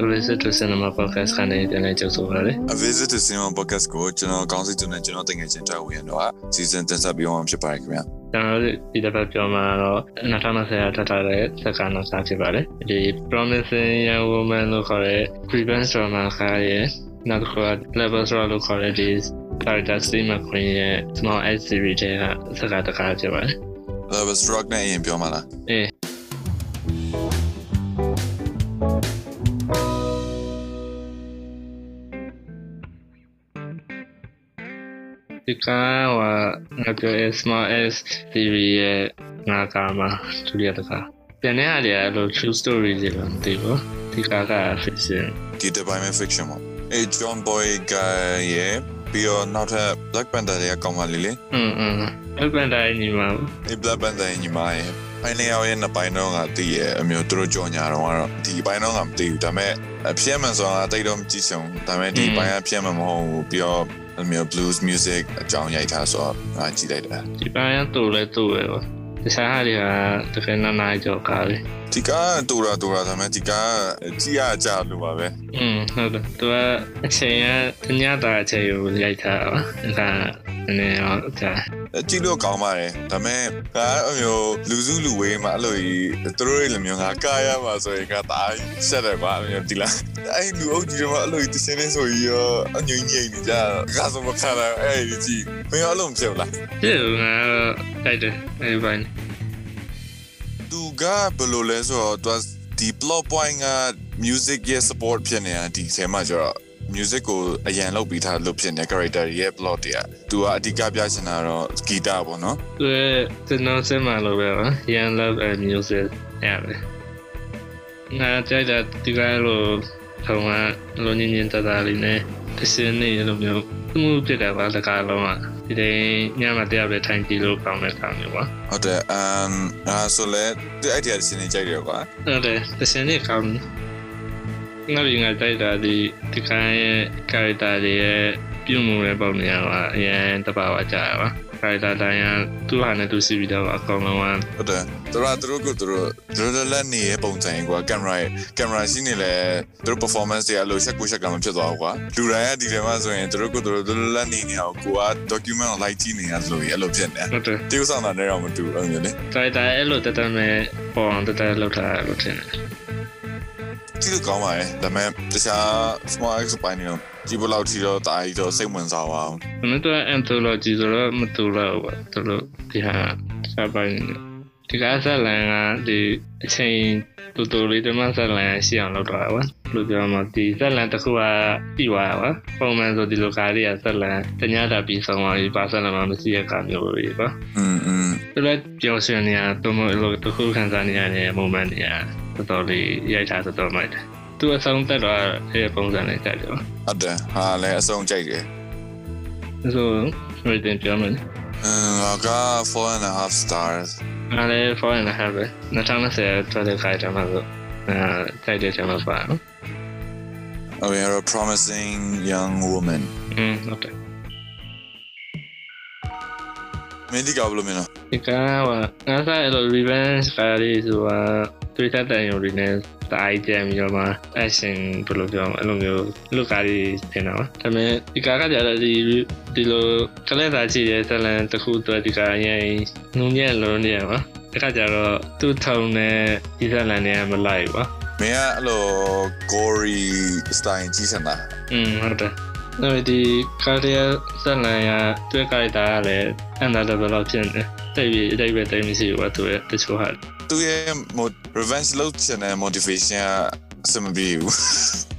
A Visit to Cinema Podcast ကနေပြန်လည်ကြိုဆိုပါရစေ A Visit to Cinema Podcast ကိုကျွန်တော်ကောင်းစီတူနဲ့ကျွန်တော်တင်ငယ်ချင်းတွေ့ဝင်ရတော့စီစဉ်တင်ဆက်ပြီးအောင်ဖြစ်ပါတယ်ခင်ဗျာကျွန်တော်တို့ဒီတစ်ပတ်ပြောမှာတော့2020ထပ်ထားတဲ့စကားနောက်စားဖြစ်ပါတယ်ဒီ Promising Young Woman လို့ခေါ်တဲ့ Prevent Drama ခါရဲ့နောက်တစ်ခါ Level ဆိုလို့ခေါ်တဲ့ဒီ Character Steve McQueen ရဲ့ Small X Series တဲ့စကားတစ်ခါဖြစ်ပါတယ် Love Struck နဲ့အရင်ပြောမှာလားအေး ဒီကဟိုငါပြော small s theory ရဲ့ငါကမှာသူရတကပြန်နေရတယ်အဲ့လို true story တွေတော့မသိဘူးဒီကက fiction ဒီ Divine Fiction ပေါ့အဲ John Boyega ရဲ့ပြီးတော့နောက်ထပ် Black Panther ရဲ့ကောင်းပါလေလေ อืมอืมအဲ့ပန်တိုင်းညီမ ဒီ Black Panther ရဲ့ညီမရဲ့အဲ့နေရာရဲ့နှစ်ပိုင်းတော့ငါတည်ရဲ့အမျိုးသူတို့ကြော်ညာတော့ကတော့ဒီပိုင်းတော့ငါမတည်ဘူးဒါပေမဲ့အပြည့်မှန်ဆိုတာတိတ်တော့မကြည့်ချင်ဘူးဒါပေမဲ့ဒီပိုင်းအပြည့်မှန်မဟုတ်ဘူးပြီးတော့ အမျိုး blues music အကြောင်းရိုက်ထားဆိုတော့ငါကြည့်လိုက်တယ်ဒီပိုင်းကတူလဲတူပဲပေါ့တခြားဟာတွေကတကယ်နာနာကြောက်ကားလေဒီကတူတာတူတာဒါပေမဲ့ဒီကကြည့်ရကြလို့ပါပဲอืมဟုတ်တယ်သူကအချိန်ကညတာအချိန်ကိုရိုက်ထားတာပါဒါကနည်းနည်းတော့ ကြာကြည့်လို့ကောင်းပါတယ်ဒါပေမဲ့ကအမျိုးလူစုလူဝေးမှာအဲ့လိုကြီးသူတို့ရဲ့လူမျိုးကကာရမှာဆိုရင်ကတားဆက်တယ်ကွာအမျိုးဒီလားအဲ့လူအုပ်ကြီးတွေမှာအဲ့လိုကြီးတစင်းနေဆိုရင်ရောအငြိမ့်ငြိမ့်နေကြကဆိုမခါတော့အဲ့ဒီကြီးမင်းအဲ့လိုမဖြစ်ဘူးလားဒီကငါတိုက်တယ်အဲ့ဒီပိုင်းသူကဘယ်လိုလဲဆိုတော့သူဒီ plot point က music ရဲ့ support ဖြစ်နေတာဒီဆယ်မှာကျတော့ music ကိုအရန်လုပ်ပြီးသားလုပ်ဖြစ်နေ character ရဲ့ plot တွေကသူကအဓိကပြချင်တာတော့ဂီတပေါ့နော်သူရဲ့ကျွန်တော်စင်မလို့ပဲပါ Young Love and Music ရတယ်ငါကြိုက်တာဒီကလိုထုံးကလိုညင်ညင်တတလေးနဲ့တစင်းနေလိုမျိုးမှုဖြစ်တယ်ပါတကားလုံးကဒီတိုင်းညမှာတရားပဲထိုင်ကြည့်လို့ကောင်းတဲ့ကောင်မျိုးပါဟုတ်တယ်အမ်အဲဆိုလဲဒီ idea စနေကြိုက်တယ်ကွာဟုတ်တယ်တစင်းနေကောင်း ငါပြီးငါကြိုက်တာဒီဒီကိုင်းရဲ့ character တွေရဲ့ပြုမှုရဲ့ပုံစံကအရင်တဘာဝကြရပါ character တိုင်းကသူ့ဟာနဲ့သူစီပြီးတော့အကောင်လုံးကဟုတ်တယ်သူတို့သူတို့ကသူတို့သူတို့လက်နေရဲ့ပုံစံကွာကင်မရာကင်မရာရှိနေလဲသူတို့ performance တွေအလိုချက်ကိုချက်ကမဖြစ်သွားဘူးကွာလူတိုင်းကဒီထဲမှာဆိုရင်သူတို့ကသူတို့လက်နေနေအောင်ကိုက document ကိုလိုက်ကြည့်နေရဆိုရင်အဲ့လိုဖြစ်နေဟုတ်တယ်တေးဥဆောင်တာနဲ့တော့မတူဘူးအဲ့လိုလေ character အဲ့လိုတက်တက်မဲ့ပေါ်အောင်တက်တက်လောက်ထားလို့ထင်တယ် ကြည့်လို့ကောင်းပါရဲ့ဒါပေမဲ့တခြား small x ပိုင်းတွေတော့ကြည့်ဖို့လောက်ထီတော့တာကြီးတော့စိတ်ဝင်စားပါအောင်။မင်းတို့ anthology ဆိုတော့မတူတော့ဘူး။သူတို့ဒီဟာစပိုင်း ဒီကစားလန်ကဒီအချိန်တူတူလေးတမဆက်လန်ရှိအောင်လုပ်တော့တာပါ။လို့ပြောမှဒီဆက်လန်တစ်ခုကပြီးသွားတာပါ။ပုံမှန်ဆိုဒီလိုကားတွေကဆက်လန်တ냐တာပြီးဆုံးသွားပြီပါဆက်လန်မှမရှိတဲ့ကားမျိုးတွေပါ อืมอืม ။သူလည်းပြောစင်နေရတော့မလို့တစ်ခုခံစားနေရတဲ့ moment တွေကတော်တော်လေးရိုက်ထားတော်တော်မိုက်တယ်။သူအဆုံးသက်တော့အဲ့ပုံစံနဲ့ကြိုက်တယ်ပါ ဟုတ်တယ်ဟာလည်းအဆုံးကြိုက်တယ် ။ဆိုတော့ဒီတင်ပြောမယ် အင်းငါက4 and a half stars အားလည်း four and a half ပဲ2020ထွက်တဲ့ခိုင်တယ်မှာဆိုအဲတိုက်တဲ့ချက်မှာပါနော် Oh, you're a promising young woman. อืม မင်းဒီကဘယ်လိုမြင်လဲဒီကငါစားအဲ့လို revenge ကားလေးဆိုတာတွေ့တဲ့တန်ရုံတွေနဲ့တိုင်းကြံပြီးတော့မှ action ဘယ်လိုပြောမလဲအဲ့လိုမျိုးလူကားလေးတင်တော့ဒါပေမဲ့ဒီကားကကြတော့ဒီဒီလိုကလေးသားကြည့်တဲ့ဇလန်တစ်ခုတော့ဒီကားရင်နုံညံ့လုံးနေရပါတခါကျတော့သူ့ထုံနဲ့ဒီဇလန်နဲ့မလိုက်ပါမင်းကအဲ့လို gory style ကြီးစံတာอืมဟုတ်တယ်။ ဒါပေမဲ့ဒီကာရီယာဇက်လန်ရတွေ့ကြိုက်တာကလည်းအန်ဒါဒဘလောက်ဖြစ်နေ။တိတ်ပြီးတိတ်ပဲတိတ်မရှိဘူးကသူရဲ့တချို့ဟာသူရဲ့ mo- revenge လုပ်ချင်တဲ့ motivation ကအစမပြေဘူး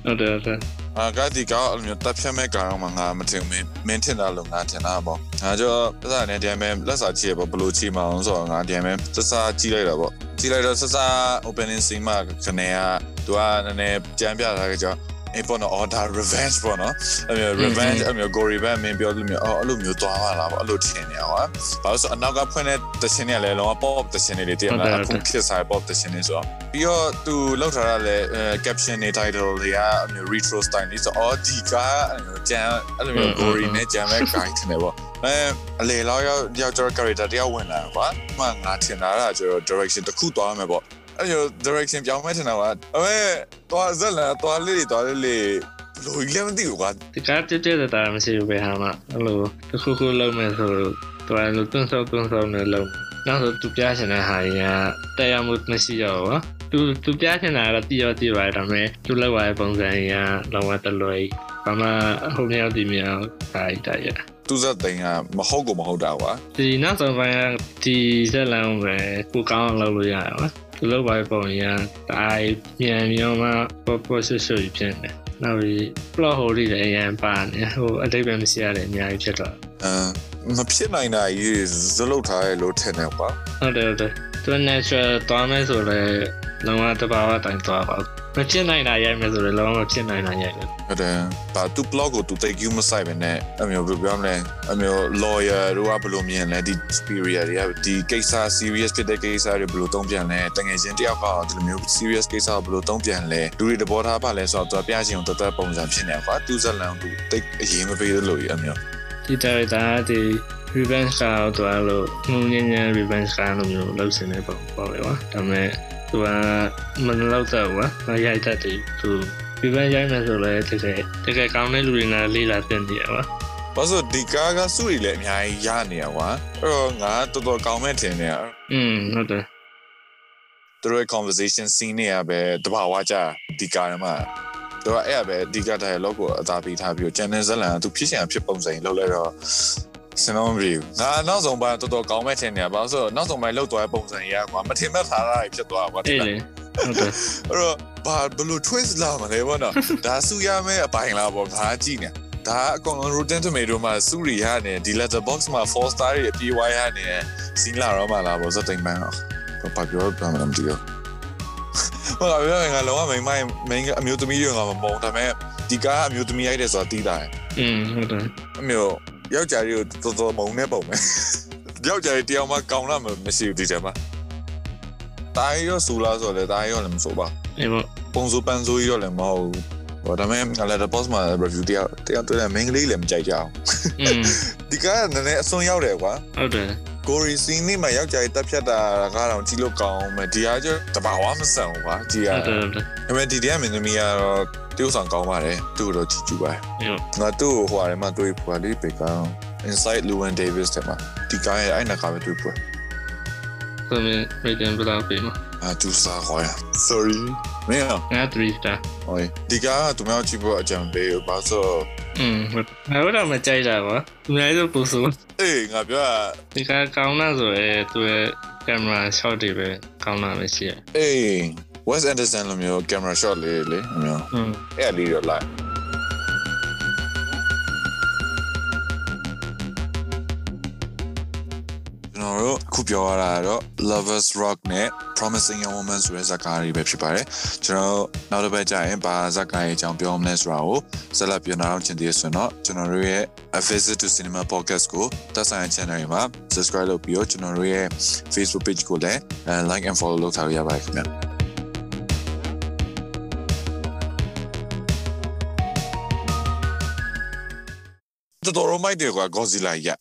ဟုတ်တယ်ဟုတ်တယ်အာကဒီကောအဲ့လိုမျိုးတပ်ဖြတ်မဲ့ကောင်မှငါမထင်မင်းမင်းထင်တာလို့ငါထင်တာပေါ့ငါကြောပတ်စံနဲ့တည်းမဲ့လက်စာကြည့်ရပေါ့ဘလို့ကြည့်မအောင်ဆိုတော့ငါတည်းမဲ့စစကြည့်လိုက်တာပေါ့ကြည့်လိုက်တော့စစ opening scene မှာကနေကသူကနည်းနည်းကြမ်းပြထားကြကြော အေးပေါ်တော့ order revenge ပေါ့နော်အဲ့မျိုး revenge အဲ့မျိုး gory ဘက်မင်းပြောလို့မျိုးအော်အဲ့လိုမျိုးသွားပါလားပေါ့အဲ့လိုထင်နေအောင်ဟာဘာလို့ဆိုအနောက်ကဖွင့်တဲ့တခြင်းတွေလည်းလောက pop တခြင်းတွေတည်းမလားအခုခေတ်စား pop တခြင်းတွေဆိုတော့ပြီးတော့သူလောက်ထားတာလည်း caption တွေ title တွေကအဲ့မျိုး retro style လေးဆိုအော်ဒီကအဲ့မျိုးကြမ်းအဲ့လိုမျိုး gory နဲ့ကြမ်းမဲ့ guide နေပေါ့အဲအလေလောက်ရောက်ရောက်ကျတော့ character တယောက်ဝင်လာကွာမှငါထင်တာကကျတော့ direction တစ်ခုသွားမယ်ပေါ့ အဲ့လို direction ပြောင်းမဲ့ထင်တာကွာအမေသွားဇက်လာသွားလေးတွေသွားလေးလေးဘလို့ကြီးလည်းမသိဘူးကွာဒီကားတက်တက်တာမရှိဘူးပဲဟာမအဲ့လိုတစ်ခုခုလုံးမယ်ဆိုတော့တော်ရလို့တွန်းဆောက်တွန်းဆောက်နေလုံးနောက်ဆိုသူပြချင်တဲ့ဟာကြီးကတရားမှုမရှိတော့ဘူးသူသူပြချင်တာကတော့တည်ရောတည်ပါတယ်ဒါပေမဲ့သူလောက်ရတဲ့ပုံစံကြီးကလောကတလွယ်ဘာမှဟိုမြောက်ဒီမြောက်ဒါကြီးတရသူဇက်သိန်းကမဟုတ်ကိုမဟုတ်တာကွာဒီနောက်ဆုံးပိုင်းကဒီဇက်လန်ပဲကိုကောင်းအောင်လုပ်လို့ရအောင် သူလောက်ပါပုံရဒါပြန်ပြောမှပေါ်ပေါ်ဆွဆွဖြစ်နေနောက်ပြီး plot hole တွေလည်းအရင်ပါနေဟိုအတိတ်ပဲမရှိရတဲ့အများကြီးဖြစ်တော့အမ်မဖြစ်နိုင်တာကြီးဇလုတ်ထားရလို့ထင်တယ်ကွာဟုတ်တယ်ဟုတ်တယ်သူ natural သွားမယ်ဆိုလည်းလုံးဝတဘာဝတိုင်းသွားပါ မဖြစ်နိုင်တာရိုက်မယ်ဆိုလည်းလုံးဝမဖြစ်နိုင်တာရိုက်တယ်ဟုတ်တယ်ဘာသူ blog ကိုသူတိတ်ကူးမဆိုင်ပဲနဲ့အမျိုးဘယ်လိုပြောမလဲအမျိုး lawyer တို့ကဘယ်လိုမြင်လဲဒီ superior တွေကဒီကိစ္စ serious ဖြစ်တဲ့ကိစ္စတွေဘယ်လိုတုံးပြန်လဲတကယ်ချင်းတယောက်ကဒီလိုမျိုး serious ကိစ္စကိုဘယ်လိုတုံးပြန်လဲလူတွေတဘောထားပါလဲဆိုတော့သူပြချင်အောင်တသက်ပုံစံဖြစ်နေကွာသူဇက်လန်သူတိတ်အရင်မပေးလို့အမျိုးဒီ director ကဒီ revenge ကတော့သူကလို့ငုံညင်ညင် revenge ကလိုမျိုးလုပ်စင်နေပုံပေါ့လေကွာဒါပေမဲ့ သူကမလောက်တော့ဘူးကွာရိုက်တတ်တယ်သူ revenge ရိုက်မယ်ဆိုလည်းတကယ်တကယ်ကောင်းတဲ့လူတွေနဲ့လေးလာတင်တယ်ကွာဘာလို့ဒီကားကစုရီလည်းအများကြီးရနေရကွာအဲ့တော့ငါတော်တော်ကောင်းမဲ့ထင်တယ်อืมဟုတ်တယ်သူတို့ရဲ့ conversation scene တွေကပဲတဘာဝကြဒီကားထဲမှာသူကအဲ့ရပဲဒီကား dialogue ကိုအသာပေးထားပြီးတော့ channel ဇလန်ကသူဖြစ်ရှင်ဖြစ်ပုံစံလောက်လဲတော့ စနုံးရီငါနောက်ဆုံးပိုင်းတော်တော်ကောင်းမဲ့ထင်နေရပါဆိုတော့နောက်ဆုံးပိုင်းလောက်သွားတဲ့ပုံစံကြီးကွာမထင်မဲ့ထားတာဖြစ်သွားပါအေးတဲ့လေဟုတ်တယ်အဲ့တော့ဘာဘလို့ twist လာမလဲဘောနော်ဒါစုရမယ့်အပိုင်းလားပေါ့ငါကြည့်နေဒါအကောင် Rotten Tomato မှာစုရီရနေဒီ letterbox မှာ4 star ရဲ့အပြေးဝိုင်းရနေစီးလာတော့မှလာပေါ့ဇက်တိမ်ပန်းဘာပြောပြမလဲမသိဘူးဟိုကပြောရင်ငါလုံးဝမိန်မိုင်းမိန်အမျိုးသမီးတွေကမမုန်းဒါပေမဲ့ဒီကားအမျိုးသမီးရိုက်တယ်ဆိုတာတီးတာอืมဟုတ်တယ်အမျိုး ယောက်ျားလေးကိုတော်တော်မုန်းနေပုံပဲယောက်ျားလေးတယောက်မှကောင်းလာမရှိဘူးဒီထဲမှာတားရောဆူလာဆိုလေတားရောလည်းမဆိုပါအေးပေါ့ပုံစံပန်းစိုးရောလည်းမဟုတ်ဘူးဟောဒါပေမဲ့ letterbox မှာ review တယောက်တယောက်တွေ့တဲ့ main ကလေးလည်းမကြိုက်ကြအောင်อืมဒီကားကနည်းနည်းအစွန်းရောက်တယ်ကွာဟုတ်တယ်ကိုရီစီနီမှာယောက်ျားကြီးတက်ဖြတ်တာကတော့ကြည့်လို့ကောင်းမယ်ဒီဟာကျတဘာဝမဆန်ဘူးကွာကြည့်ရဟုတ်တယ်ဟုတ်တယ်ဒါပေမဲ့ဒီတည်းမင်းသမီးကတော့ တိုးဆောင်ကောင်းပါတယ်သူ့ကိုတော့ကြည့်ကြည့်ပါအေးပေါ့ငါသူ့ကိုဟိုအရမှာတွေ့ဖွာလေးပေကောင် inside Llewyn Davis တဲ့မှာဒီကားရဲ့အဲ့နကားပဲတွေ့ဖွာဆိုရင် rating ဘယ်လောက်ပေးမလဲအာသူစားခေါ်ရ sorry မင်းငါ3 star ဟိုဒီကားကသူများကြည့်ဖို့အကြံပေးဘာလို့อืมဟုတ်ငါတို့မကြိုက်တာကွာသူများတို့ပူဆိုအေးငါပြောတာဒီကကောင်းတာဆိုရဲသူရဲ့ camera shot တွေပဲကောင်းတာပဲရှိရအေး Wes Anderson လိုမျိုး camera shot လေးလေအမျိုးอืมအဲ့လေးတော့လိုက်ကျွန်တော်တို့အခုပြောရတာကတော့ Lovers Rock နဲ့ Promising Young Woman ဆိုတဲ့ဇာတ်ကားတွေပဲဖြစ်ပါတယ်ကျွန်တော်တို့နောက်တစ်ပတ်ကျရင်ဘာဇာတ်ကားရဲ့အကြောင်းပြောမလဲဆိုတာကိုဆက်လက်ပြောနာအောင်ချင်သေးရဆိုတော့ကျွန်တော်တို့ရဲ့ A Visit to Cinema Podcast ကိုတက်ဆိုင် channel တွေမှာ subscribe လုပ်ပြီးတော့ကျွန်တော်တို့ရဲ့ Facebook page ကိုလည်း like and follow လုပ်ထားလို့ရပါတယ်ခင်ဗျာ တော်တော်မိုက်တယ်ကွာ Godzilla ရ